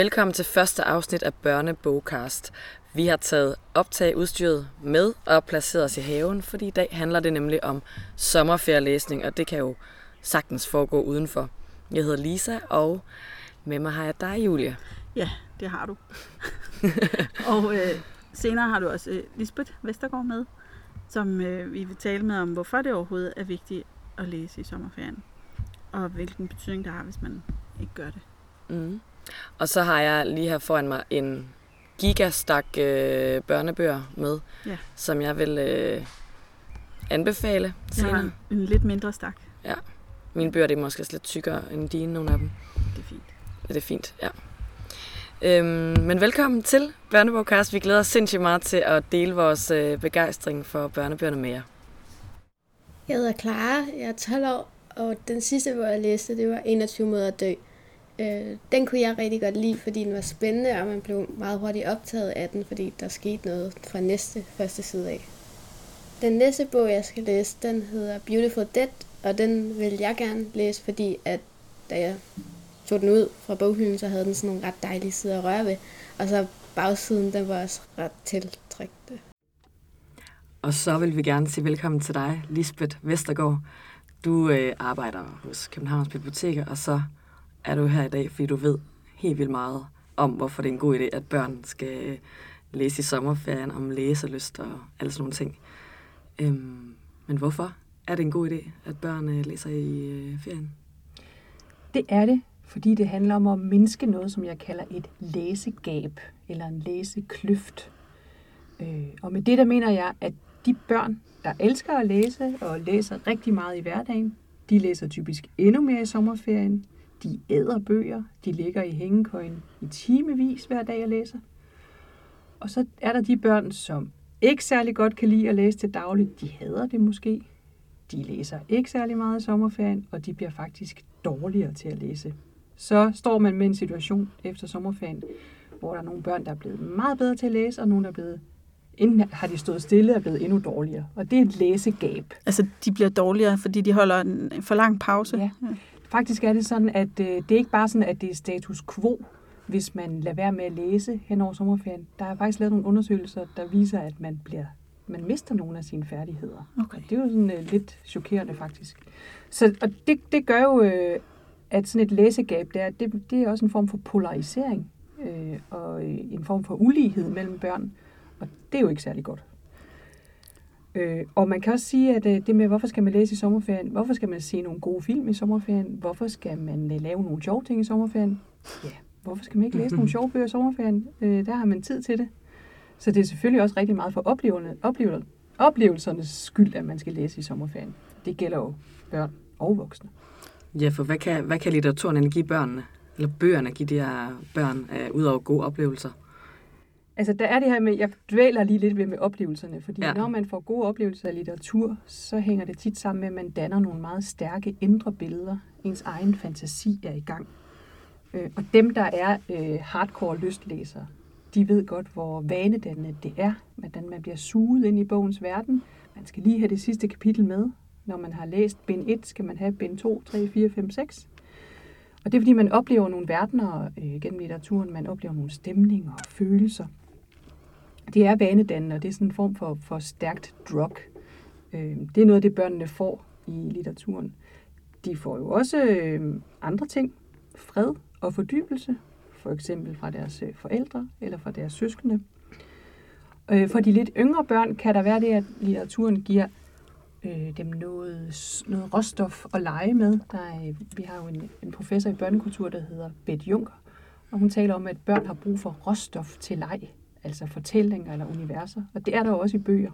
Velkommen til første afsnit af Børnebogcast. Vi har taget optageudstyret med og placeret os i haven, fordi i dag handler det nemlig om sommerferielæsning, og det kan jo sagtens foregå udenfor. Jeg hedder Lisa, og med mig har jeg dig, Julia. Ja, det har du. og øh, senere har du også øh, Lisbeth Vestergaard med, som øh, vi vil tale med om, hvorfor det overhovedet er vigtigt at læse i sommerferien, og hvilken betydning det har, hvis man ikke gør det. Mm. Og så har jeg lige her foran mig en gigastak øh, børnebøger med, Ja. som jeg vil øh, anbefale Jeg senere. har en lidt mindre stak. Mine bøger det er måske lidt tykkere end dine, nogle af dem. Det er fint. Det er fint, ja. Øhm, men velkommen til Børnebogcast. Vi glæder os sindssygt meget til at dele vores øh, begejstring for børnebøgerne med jer. Jeg hedder Clara, jeg er 12 år, og den sidste bog, jeg læste, det var 21 måder at dø. Øh, den kunne jeg rigtig godt lide, fordi den var spændende, og man blev meget hurtigt optaget af den, fordi der skete noget fra næste første side af. Den næste bog, jeg skal læse, den hedder Beautiful Dead, og den vil jeg gerne læse, fordi at da jeg tog den ud fra boghylden, så havde den sådan nogle ret dejlige sider at røre ved, og så bagsiden, den var også ret tiltrækkende. Og så vil vi gerne sige velkommen til dig, Lisbeth Vestergaard. Du øh, arbejder hos Københavns Biblioteker, og så er du her i dag, fordi du ved helt vildt meget om, hvorfor det er en god idé, at børn skal øh, læse i sommerferien, om læselyst og alle sådan nogle ting. Øhm, men hvorfor er det en god idé, at børn øh, læser i øh, ferien? Det er det, fordi det handler om at mindske noget, som jeg kalder et læsegab eller en læsekløft. Øh, og med det der mener jeg, at de børn, der elsker at læse og læser rigtig meget i hverdagen, de læser typisk endnu mere i sommerferien. De æder bøger, de ligger i hængekøjen i timevis hver dag og læser. Og så er der de børn, som ikke særlig godt kan lide at læse til dagligt. De hader det måske. De læser ikke særlig meget i sommerferien, og de bliver faktisk dårligere til at læse. Så står man med en situation efter sommerferien, hvor der er nogle børn, der er blevet meget bedre til at læse, og nogle, der er blevet, enten har de stået stille og er blevet endnu dårligere. Og det er et læsegab. Altså, de bliver dårligere, fordi de holder en en for lang pause. Ja. Faktisk er det sådan, at øh, det er ikke bare sådan, at det er status quo, hvis man lader være med at læse hen over sommerferien. Der er faktisk lavet nogle undersøgelser, der viser, at man bliver man mister nogle af sine færdigheder. Okay. Og det er jo sådan øh, lidt chokerende faktisk. Så, og det, det gør jo, øh, at sådan et læsegab der, det, det er også en form for polarisering øh, og øh, en form for ulighed mellem børn. Og det er jo ikke særlig godt. Øh, og man kan også sige, at øh, det med, hvorfor skal man læse i sommerferien? Hvorfor skal man se nogle gode film i sommerferien? Hvorfor skal man øh, lave nogle sjove ting i sommerferien? Ja, hvorfor skal man ikke læse nogle sjove bøger i sommerferien? Øh, der har man tid til det. Så det er selvfølgelig også rigtig meget for opleverne, oplever, oplevelsernes skyld, at man skal læse i sommerferien. Det gælder jo børn og voksne. Ja, for hvad kan, hvad kan litteraturen give børnene? Eller bøgerne give de her børn, øh, ud over gode oplevelser? Altså, der er det her med, jeg dvæler lige lidt ved med oplevelserne, fordi Ja. når man får gode oplevelser af litteratur, så hænger det tit sammen med, at man danner nogle meget stærke indre billeder. Ens egen fantasi er i gang. Øh, og dem, der er øh, hardcore lystlæsere, de ved godt, hvor vanedannende det er, hvordan man bliver suget ind i bogens verden. Man skal lige have det sidste kapitel med. Når man har læst bind 1, skal man have bind 2, 3, 4, 5, 6. Og det er, fordi man oplever nogle verdener øh, gennem litteraturen. Man oplever nogle stemninger og følelser. Det er vanedannende, og det er sådan en form for, for stærkt drug. Øh, det er noget af det, børnene får i litteraturen. De får jo også øh, andre ting. Fred og fordybelse. For eksempel fra deres øh, forældre eller fra deres søskende. Øh, for de lidt yngre børn kan der være det, at litteraturen giver øh, dem noget, noget råstof at lege med. Der er, øh, vi har jo en, en professor i børnekultur, der hedder Bette Juncker, og hun taler om, at børn har brug for råstof til leg, altså fortællinger eller universer, og det er der jo også i bøger.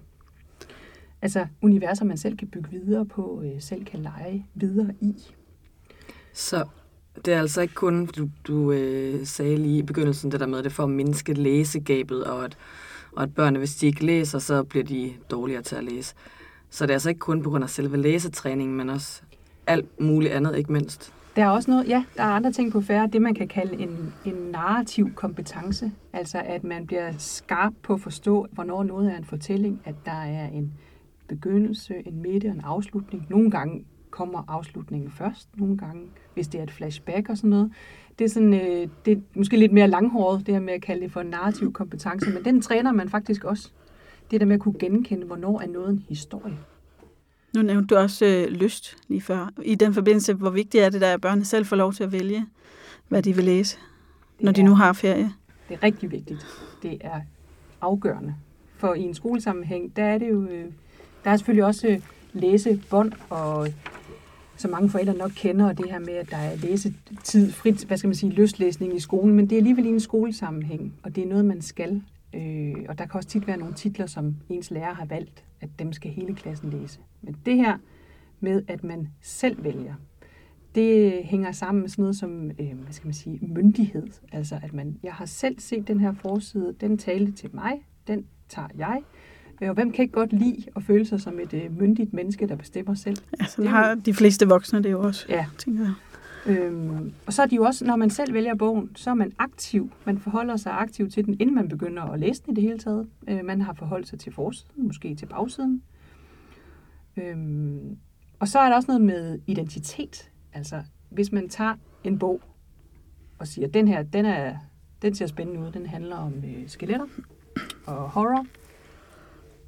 Altså universer, man selv kan bygge videre på, øh, selv kan lege videre i. Så det er altså ikke kun, du, du øh, sagde lige i begyndelsen, det der med, at det får at mindske læsegabet, og at, og at børnene, hvis de ikke læser, så bliver de dårligere til at læse. Så det er altså ikke kun på grund af selve læsetræningen, men også alt muligt andet, ikke mindst. Der er også noget, ja, der er andre ting på færre, det man kan kalde en, en narrativ kompetence. Altså at man bliver skarp på at forstå, hvornår noget er en fortælling, at der er en begyndelse, en midte og en afslutning. Nogle gange kommer afslutningen først nogle gange, hvis det er et flashback og sådan noget. Det er, sådan, øh, det er måske lidt mere langhåret, det her med at kalde det for narrativ kompetence, men den træner man faktisk også. Det der med at kunne genkende, hvornår er noget en historie. Nu nævnte du også øh, lyst lige før. I den forbindelse, hvor vigtigt er det, der, at børnene selv får lov til at vælge, hvad de vil læse, Det når de er- nu har ferie? Det er rigtig vigtigt. Det er afgørende. For i en skolesammenhæng, der er det jo, øh, der er selvfølgelig også øh, læsebånd, og så mange forældre nok kender, og det her med, at der er læsetid, frit, hvad skal man sige, lystlæsning i skolen, men det er alligevel i en skolesammenhæng, og det er noget, man skal. Øh, og der kan også tit være nogle titler, som ens lærer har valgt, at dem skal hele klassen læse. Men det her med, at man selv vælger, det hænger sammen med sådan noget som, øh, hvad skal man sige, myndighed. Altså, at man, jeg har selv set den her forside, den talte til mig, den tager jeg. Øh, Og hvem kan ikke godt lide at føle sig som et øh, myndigt menneske, der bestemmer selv? Ja, sådan har de fleste voksne det jo også, Ja. tænker jeg. Øhm, og så er de jo også, når man selv vælger bogen, så er man aktiv. Man forholder sig aktivt til den, inden man begynder at læse den i det hele taget. Øh, man har forholdt sig til forsiden, måske til bagsiden. Øhm, og så er der også noget med identitet. Altså, hvis man tager en bog og siger, den her, den, er, den ser spændende ud, den handler om øh, skeletter og horror.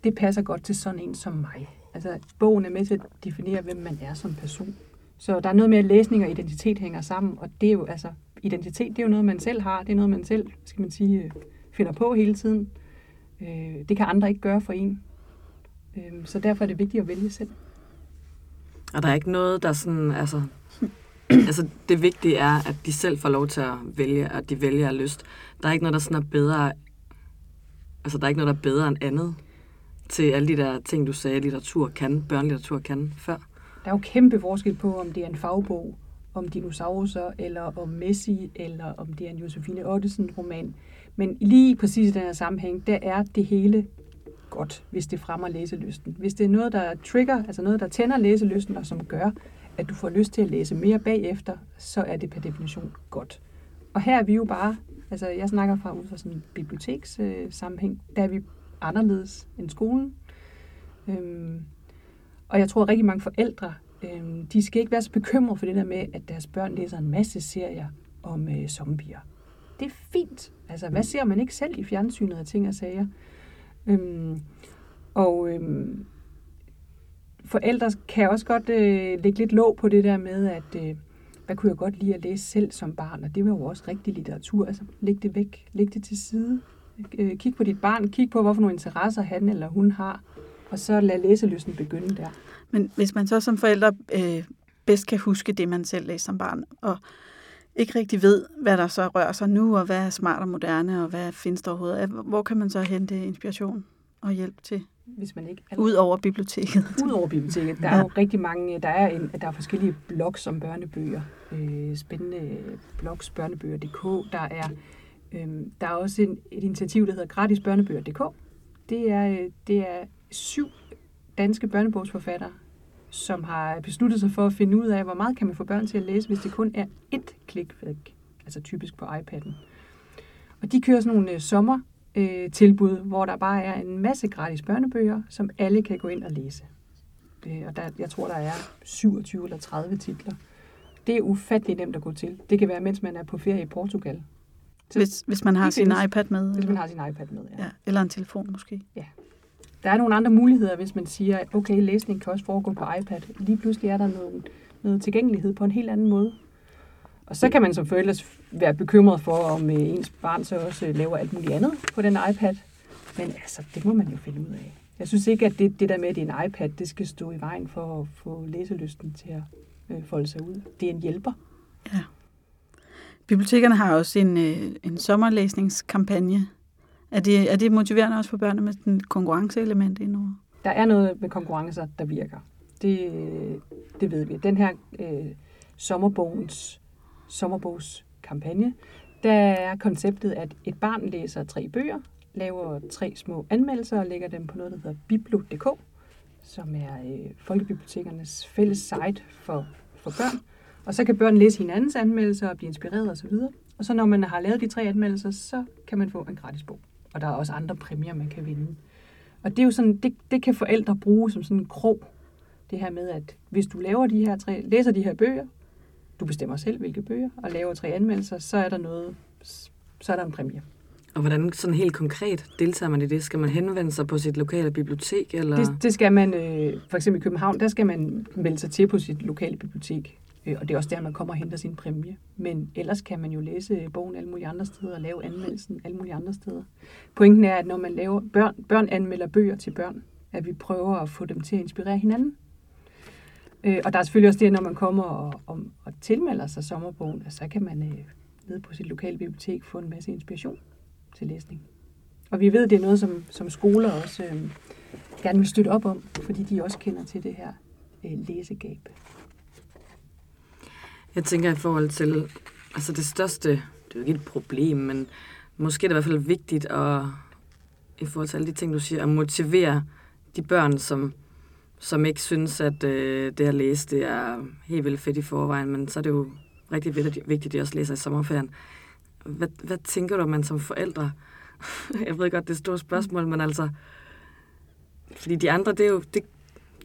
Det passer godt til sådan en som mig. Altså, bogen er med til at definere, hvem man er som person. Så der er noget med, at læsning og identitet hænger sammen, og det er jo, altså, identitet, det er jo noget, man selv har, det er noget, man selv, skal man sige, øh, finder på hele tiden. Øh, det kan andre ikke gøre for en. Øh, så derfor er det vigtigt at vælge selv. Og der er ikke noget, der sådan, altså... altså, det vigtige er, at de selv får lov til at vælge, at de vælger af lyst. Der er ikke noget, der sådan er bedre... Altså, der er ikke noget, der er bedre end andet til alle de der ting, du sagde, litteratur kan, børnelitteratur kan før. Der er jo kæmpe forskel på, om det er en fagbog om dinosaurer, eller om Messi, eller om det er en Josefine Ottesen-roman. Men lige præcis i den her sammenhæng, der er det hele godt, hvis det fremmer læselysten. Hvis det er noget, der trigger, altså noget, der tænder læselysten, og som gør, at du får lyst til at læse mere bagefter, så er det per definition godt. Og her er vi jo bare, altså jeg snakker fra ud fra sådan en biblioteks øh, sammenhæng, der er vi anderledes end skolen. Øhm, og jeg tror, at rigtig mange forældre, øh, de skal ikke være så bekymrede for det der med, at deres børn læser en masse serier om øh, zombier. Det er fint. Altså, hvad ser man ikke selv i fjernsynet af ting og sager? Øhm, og øhm, forældre kan også godt øh, lægge lidt låg på det der med, at øh, hvad kunne jeg godt lide at læse selv som barn? Og det var jo også rigtig litteratur. Altså, læg det væk. Læg det til side. Øh, kig på dit barn. Kig på, hvorfor nogle interesser han eller hun har. Og så lad læselysten begynde der. Men hvis man så som forældre øh, bedst kan huske det, man selv læste som barn, og ikke rigtig ved, hvad der så rører sig nu, og hvad er smart og moderne, og hvad findes der overhovedet, hvor kan man så hente inspiration og hjælp til, Hvis man ikke ud over biblioteket? Udover biblioteket, der er jo rigtig mange, der er, en, der er forskellige blogs om børnebøger. Øh, spændende blogs, børnebøger.dk. Der er, øh, der er også en, et initiativ, der hedder gratisbørnebøger.dk. Det er, øh, det er syv danske børnebogsforfattere, som har besluttet sig for at finde ud af, hvor meget kan man få børn til at læse, hvis det kun er ét klik væk, altså typisk på iPad'en. Og de kører sådan nogle øh, sommer øh, tilbud, hvor der bare er en masse gratis børnebøger, som alle kan gå ind og læse. Øh, og der, jeg tror, der er 27 eller 30 titler. Det er ufattelig nemt at gå til. Det kan være, mens man er på ferie i Portugal. Så Hvis, hvis man har sin findes, iPad med, Hvis man har sin iPad med, ja. ja, eller en telefon måske. Der er nogle andre muligheder, hvis man siger, okay, læsning kan også foregå på iPad. Lige pludselig er der noget, noget tilgængelighed på en helt anden måde. Og så kan man som forældre være bekymret for, om øh, ens barn så også øh, laver alt muligt andet på den iPad. Men altså, det må man jo finde ud af. Jeg synes ikke, at det, det der med, at det er en iPad, det skal stå i vejen for at få læselysten til at øh, folde sig ud. Det er en hjælper. Ja. Bibliotekerne har også en, øh, en sommerlæsningskampagne. Er det, er det motiverende også for børnene med den konkurrenceelement indover? Der er noget med konkurrencer, der virker. Det, det ved vi. Den her øh, sommerbogens, sommerbogskampagne, der er konceptet, at et barn læser tre bøger, laver tre små anmeldelser og lægger dem på noget, der hedder biblo.dk, som er øh, folkebibliotekernes fælles site for, for børn. Og så kan børn læse hinandens anmeldelser og blive inspireret osv. Og så når man har lavet de tre anmeldelser, så kan man få en gratis bog. Og der er også andre præmier, man kan vinde. Og det er jo sådan, det, det kan forældre bruge som sådan en krog Det her med, at hvis du laver de her tre, læser de her bøger, du bestemmer selv, hvilke bøger, og laver tre anmeldelser, så er der noget, så er der en præmie. Og hvordan sådan helt konkret deltager man i det? Skal man henvende sig på sit lokale bibliotek? Eller? Det, det skal man, øh, for eksempel i København, der skal man melde sig til på sit lokale bibliotek. Øh, og det er også der, man kommer og henter sin præmie. Men ellers kan man jo læse øh, bogen alle mulige andre steder og lave anmeldelsen alle mulige andre steder. Pointen er, at når man laver børn, børn anmelder bøger til børn, at vi prøver at få dem til at inspirere hinanden. Øh, og der er selvfølgelig også det, når man kommer og, og, og tilmelder sig sommerbogen, at så kan man øh, nede på sit lokale bibliotek få en masse inspiration til læsning. Og vi ved, det er noget, som, som skoler også øh, gerne vil støtte op om, fordi de også kender til det her øh, læsegab. Jeg tænker i forhold til, altså det største, det er jo ikke et problem, men måske er det i hvert fald vigtigt at, i forhold til alle de ting, du siger, at motivere de børn, som, som ikke synes, at øh, det at læse, det er helt vildt fedt i forvejen, men så er det jo rigtig vigtigt, at de også læser i sommerferien. Hvad, hvad tænker du, man som forældre? Jeg ved godt, det er et stort spørgsmål, men altså... Fordi de andre, det er jo, det,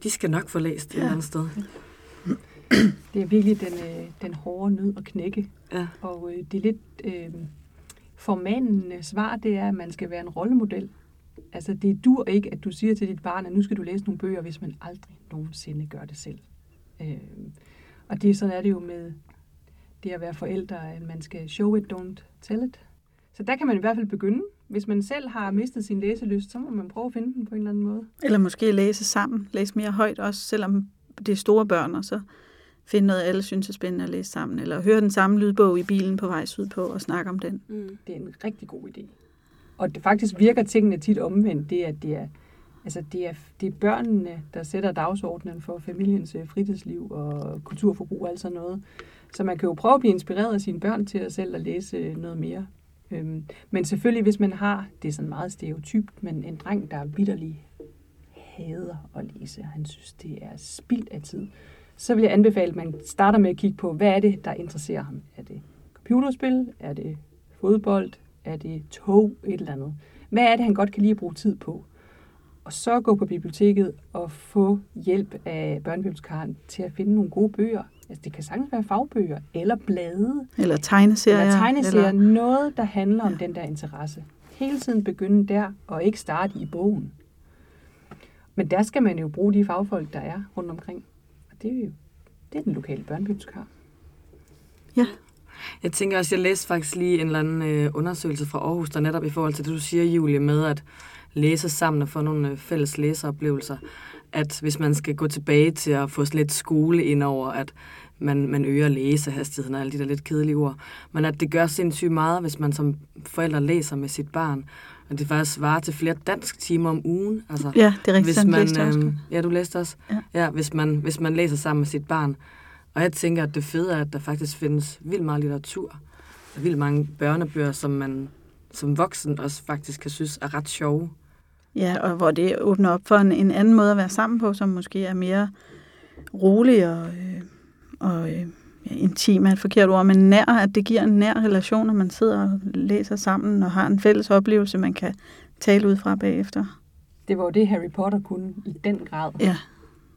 de skal nok få læst ja. et eller andet sted. Det er virkelig den, øh, den hårde nød at knække. Ja. Og øh, det er lidt... Øh, formanende svar, det er, at man skal være en rollemodel. Altså, det dur ikke, at du siger til dit barn, at nu skal du læse nogle bøger, hvis man aldrig nogensinde gør det selv. Øh, og det sådan er det jo med det at være forældre, at man skal show it, don't tell it. Så der kan man i hvert fald begynde. Hvis man selv har mistet sin læselyst, så må man prøve at finde den på en eller anden måde. Eller måske læse sammen. Læse mere højt også, selvom det er store børn, og så finde noget, alle synes er spændende at læse sammen. Eller høre den samme lydbog i bilen på vej sydpå og snakke om den. Mm. Det er en rigtig god idé. Og det faktisk virker tingene tit omvendt, det er, at det er, altså det er, det er børnene, der sætter dagsordenen for familiens øh, fritidsliv og kulturforbrug og alt sådan noget. Så man kan jo prøve at blive inspireret af sine børn til at selv at læse øh, noget mere. Øhm, men selvfølgelig, hvis man har, det er sådan meget stereotypt, men en dreng, der vidderlig hader at læse, han synes, det er spild af tid, så vil jeg anbefale, at man starter med at kigge på, hvad er det, der interesserer ham? Er det computerspil? Er det fodbold? Er det tog? Et eller andet. Hvad er det, han godt kan lide at bruge tid på? Og så gå på biblioteket og få hjælp af børnebibliotekaren til at finde nogle gode bøger. Altså, det kan sagtens være fagbøger, eller blade. Eller tegneserier. Eller tegneserier. Eller... Noget, der handler om den der interesse. Hele tiden begynde der, og ikke starte i bogen. Men der skal man jo bruge de fagfolk, der er rundt omkring. Det er jo det er den lokale børnebibliotekar. Ja. Jeg tænker også, jeg læste faktisk lige en eller anden øh, undersøgelse fra Aarhus, der netop i forhold til det, du siger, Julie, med at læse sammen og få nogle øh, fælles læseoplevelser. At hvis man skal gå tilbage til at få lidt skole ind over, at man, man øger læsehastigheden og alle de der lidt kedelige ord. Men at det gør sindssygt meget, hvis man som forældre læser med sit barn. Og det faktisk svarer til flere dansk timer om ugen. Altså, ja, det er rigtigt. Hvis man, øh, ja, du læste også. Ja. ja hvis, man, hvis man læser sammen med sit barn. Og jeg tænker, at det fede er, at der faktisk findes vildt meget litteratur. Og vildt mange børnebøger, som man som voksen også faktisk kan synes er ret sjove. Ja, og hvor det åbner op for en, en anden måde at være sammen på, som måske er mere rolig og, øh, og øh, intim er et forkert ord, men nær, at det giver en nær relation, når man sidder og læser sammen og har en fælles oplevelse, man kan tale ud fra bagefter. Det var jo det, Harry Potter kunne i den grad. Ja.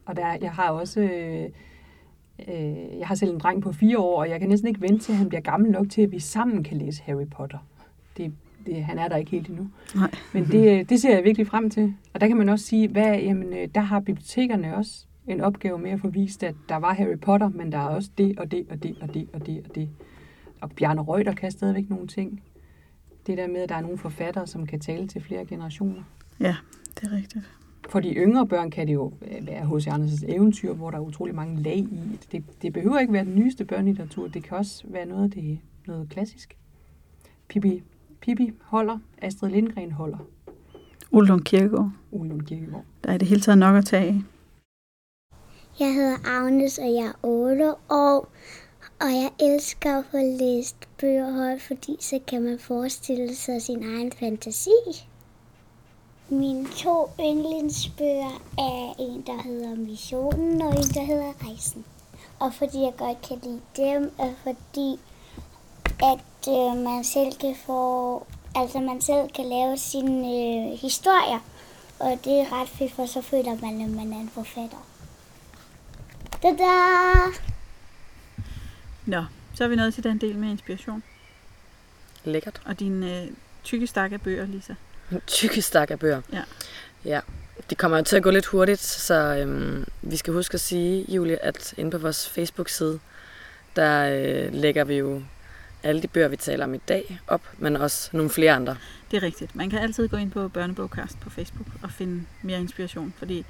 Og der, jeg har også... Øh, øh, jeg har selv en dreng på fire år, og jeg kan næsten ikke vente til, at han bliver gammel nok til, at vi sammen kan læse Harry Potter. Det, det, han er der ikke helt endnu. Nej. Men det, det ser jeg virkelig frem til. Og der kan man også sige, hvad, jamen, øh, der har bibliotekerne også en opgave med at få vist, at der var Harry Potter, men der er også det og det og det og det og det og det. Og Bjarne Reuter kan stadigvæk nogle ting. Det der med, at der er nogle forfattere, som kan tale til flere generationer. Ja, det er rigtigt. For de yngre børn kan det jo være H.C. Andersens eventyr, hvor der er utrolig mange lag i. Det, det behøver ikke være den nyeste børnelitteratur. Det kan også være noget af det noget klassisk. Pippi, Pippi holder, Astrid Lindgren holder. Ullund Kirkegaard. Ullund Kirkegaard. Der er det hele taget nok at tage af. Jeg hedder Agnes, og jeg er 8 år, og jeg elsker at få læst bøger højt, fordi så kan man forestille sig sin egen fantasi. Mine to yndlingsbøger er en, der hedder Missionen, og en, der hedder Rejsen. Og fordi jeg godt kan lide dem, er fordi, at øh, man selv kan få, altså man selv kan lave sine øh, historier. Og det er ret fedt, for så føler man, at man er en forfatter. Da-da! Nå, så er vi nået til den del med inspiration. Lækkert. Og din øh, tykke stak af bøger, Lisa. En tykke stak af bøger. Ja. Ja. Det kommer jo til at gå lidt hurtigt, så øhm, vi skal huske at sige, Julie, at inde på vores Facebook-side, der øh, lægger vi jo alle de bøger, vi taler om i dag op, men også nogle flere andre. Det er rigtigt. Man kan altid gå ind på Børnebogkast på Facebook og finde mere inspiration, fordi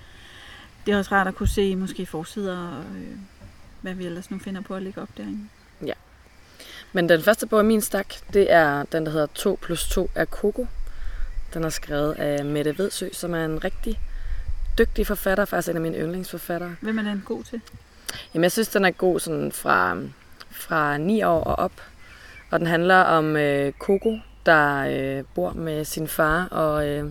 det er også rart at kunne se måske forsider og øh, hvad vi ellers nu finder på at lægge op derinde. Men den første bog i min stak, det er den, der hedder 2 plus 2 af Coco. Den er skrevet af Mette Vedsø, som er en rigtig dygtig forfatter, faktisk en af mine yndlingsforfattere. Hvem er den god til? Jamen, jeg synes, den er god sådan fra, fra 9 år og op. Og den handler om øh, Coco, der øh, bor med sin far, og, øh,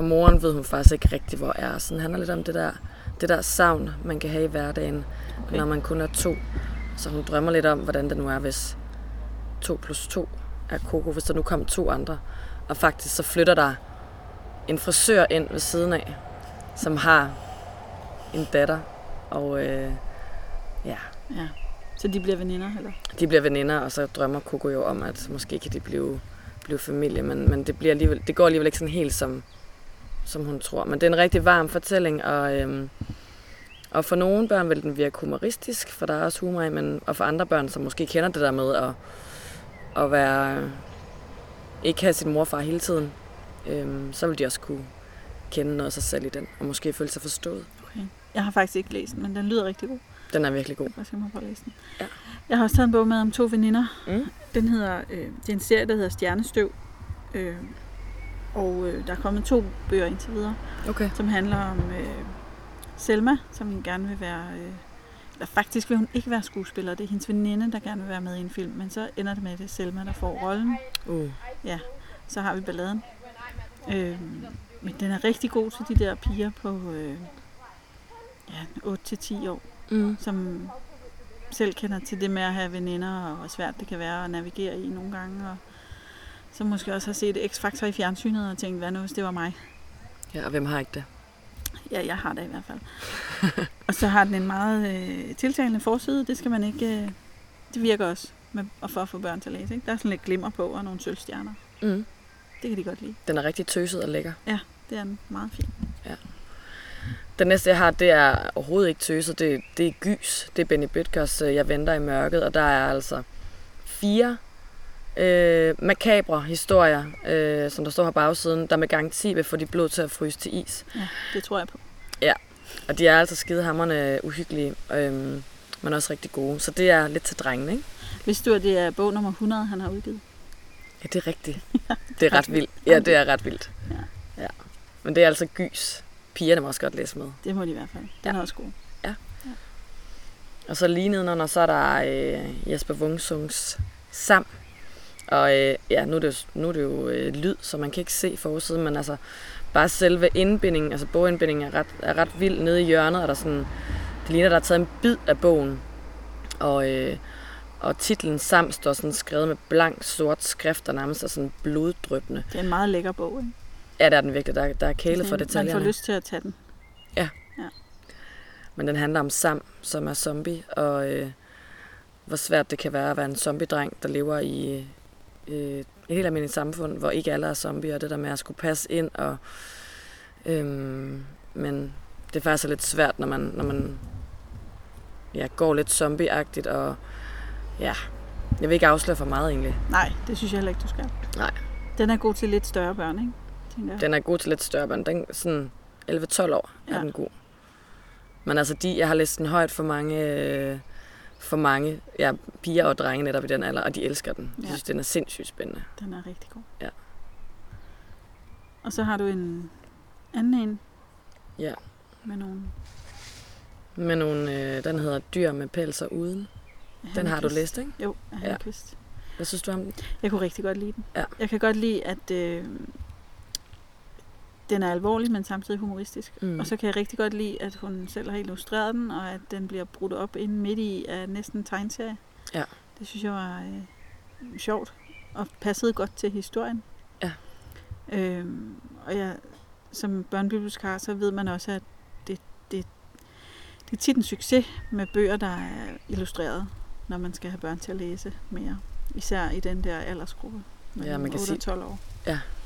og moren ved hun faktisk ikke rigtig, hvor er. Så den handler lidt om det der, det der savn, man kan have i hverdagen. Okay. når man kun er to. Så hun drømmer lidt om, hvordan det nu er, hvis 2 plus 2 er Coco, hvis der nu kom to andre. Og faktisk så flytter der en frisør ind ved siden af, som har en datter. Og øh, ja, Ja. Så de bliver veninder, eller? de bliver veninder, og så drømmer Coco jo om, at måske kan de blive, blive familie. Men, men det, bliver alligevel, det går alligevel ikke sådan helt, som, som hun tror. Men det er en rigtig varm fortælling, og, øhm, og for nogle børn vil den virke humoristisk, for der er også humor i, men, og for andre børn, som måske kender det der med at, at være, ikke have sin mor og far hele tiden, øhm, så vil de også kunne kende noget af sig selv i den, og måske føle sig forstået. Okay. Jeg har faktisk ikke læst den, men den lyder rigtig god. Den er virkelig god. Jeg skal på at læse den. Ja. Jeg har også taget en bog med om to veninder. Mm. Den hedder, øh, det er en serie, der hedder Stjernestøv. Øh, og øh, der er kommet to bøger indtil videre, Okay. som handler om øh, Selma, som gerne vil være... Øh, eller faktisk vil hun ikke være skuespiller. Det er hendes veninde, der gerne vil være med i en film. Men så ender det med, at det er Selma, der får rollen. Uh. Så har vi balladen. Øh, men den er rigtig god til de der piger på øh, ja, 8-10 år. Mm. som selv kender til det med at have veninder, og hvor svært det kan være at navigere i nogle gange, og som måske også har set X-Factor i fjernsynet og tænkt, hvad nu hvis det var mig? Ja, og hvem har ikke det? Ja, jeg har det i hvert fald. og så har den en meget øh, tiltalende forside, det skal man ikke... Øh, det virker også med, og for at få børn til at læse. Ikke? Der er sådan lidt glimmer på og nogle sølvstjerner. Mm. Det kan de godt lide. Den er rigtig tøset og lækker. Det er den meget fin. Den næste, jeg har, det er overhovedet ikke tøset. Det, det er Gys. Det er Benny Bøtkers Jeg venter i mørket. Og der er altså fire øh, makabre historier, øh, som der står her bagsiden, der med garanti vil få dit blod til at fryse til is. Ja, det tror jeg på. Og de er altså skidehammerende uhyggelige, øh, men også rigtig gode. Så det er lidt til drengene, ikke? Hvis du, at det er bog nummer 100, han har udgivet. Ja, det er rigtigt. Det er ret vildt. Ja, det er ret vildt. Ja. ja. Men det er altså Gys. Pigerne må også godt læse med. Det må de i hvert fald. Den er også god. Og så lige nedenunder, så er der øh, Jesper Wungsungs Sam. Og øh, ja, nu er det jo, nu er det jo øh, lyd, så man kan ikke se forsiden, men altså bare selve indbindingen, altså bogindbindingen er ret, er ret vild. Nede i hjørnet er der sådan, det ligner, der er taget en bid af bogen. Og, øh, og titlen Sam står sådan skrevet med blank sort skrift, der nærmest er sådan bloddrøbende. Det er en meget lækker bog. Ikke? Ja, det er den virkelig. Der, der er kælet for Man detaljerne. får lyst til at tage den. Men den handler om Sam, som er zombie, og øh, hvor svært det kan være at være en zombie-dreng, der lever i øh, et helt almindeligt samfund, hvor ikke alle er zombier, og det der med at skulle passe ind, og øh, men det er faktisk lidt svært, når man, når man ja, går lidt zombieagtigt, og ja, jeg vil ikke afsløre for meget egentlig. Nej, det synes jeg heller ikke, du skal. Nej. Den er god til lidt større børn, ikke? Tænker jeg. Den er god til lidt større børn. Den er sådan 11-12 år er Ja. den god. Men altså, de, jeg har læst den højt for mange, øh, for mange ja, piger og drenge netop i den alder, og de elsker den. De Ja. synes, den er sindssygt spændende. Den er rigtig god. Ja. Og så har du en anden en. Ja. Med nogle... Med nogle, øh, den hedder Dyr med pels og uden. Den har du læst, ikke? Jo, af Ja. Kvist. Hvad synes du om den? Jeg kunne rigtig godt lide den. Ja. Jeg kan godt lide, at øh, den er alvorlig, men samtidig humoristisk. Mm. Og så kan jeg rigtig godt lide, at hun selv har illustreret den, og at den bliver brudt op ind midt i af næsten en tegneserie. Ja. Det synes jeg var øh, sjovt, og passede godt til historien. Ja. Øhm, og jeg, som børnebibliotekar, så ved man også, at det, det, det er tit en succes med bøger, der er illustreret, når man skal have børn til at læse mere. Især i den der aldersgruppe. Ja, man kan 8 sige- og 12 år.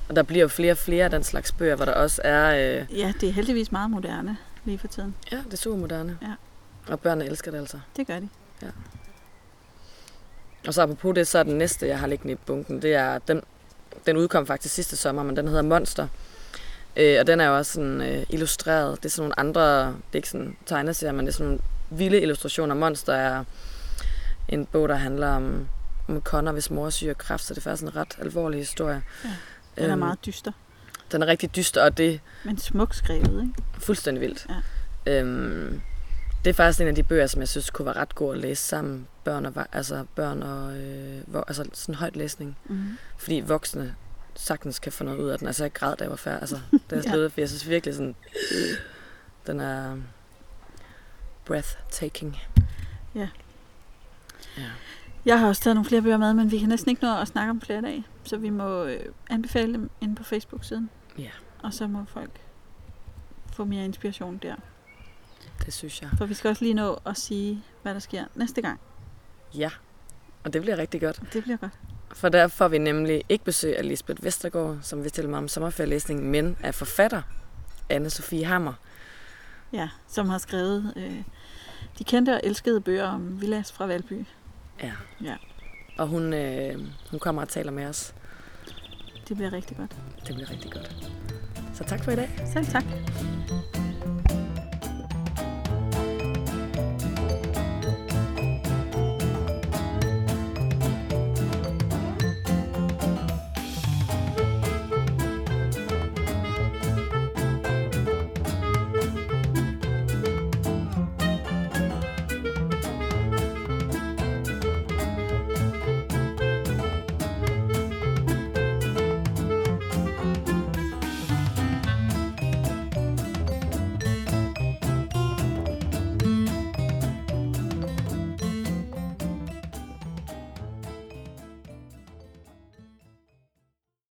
Og der bliver jo flere og flere af den slags bøger, hvor der også er... Øh, Ja, det er heldigvis meget moderne lige for tiden. ja, det er super moderne. Ja. Og børnene elsker det altså. Det gør de. Og så apropos det, så er den næste, jeg har liggende i bunken, det er, den, den udkom faktisk sidste sommer, men den hedder Monster. Øh, og den er jo også sådan øh, illustreret. Det er sådan nogle andre, det er ikke sådan tegneserier, men det er sådan nogle vilde illustrationer. Monster er en bog, der handler om, om Connor, hvis mor er syg af kræft, så det er faktisk en ret alvorlig historie. Ja, Den er Øhm, meget dyster, Den er rigtig dyster, og det, men smuk skrevet, ikke? Fuldstændig vildt. Ja. Øhm, det er faktisk en af de bøger, som jeg synes kunne være ret god at læse sammen. Børn og, altså børn og øh, vo- altså sådan højt læsning. Mm-hmm. Fordi voksne sagtens kan få noget ud af den. Altså jeg græd, da jeg var færdig. Altså, da jeg Ja. sluttet, for jeg synes virkelig sådan, den er breathtaking. Ja. Ja. Jeg har også taget nogle flere bøger med, men vi kan næsten ikke nå at snakke om flere dage. Så vi må øh, anbefale dem inde på Facebook-siden. Ja. Og så må folk få mere inspiration der. Det synes jeg. For vi skal også lige nå at sige, hvad der sker næste gang. Ja. Og det bliver rigtig godt. Det bliver godt. For der får vi nemlig ikke besøg af Lisbeth Vestergaard, som vil stille mig om sommerferielæsning, men af forfatter anne Sofie Hammer. Ja, som har skrevet øh, de kendte og elskede bøger om Villas fra Valby. Ja. Ja. Og hun, øh, hun kommer og taler med os. Det bliver rigtig godt. Det bliver rigtig godt. Så tak for i dag. Selv tak.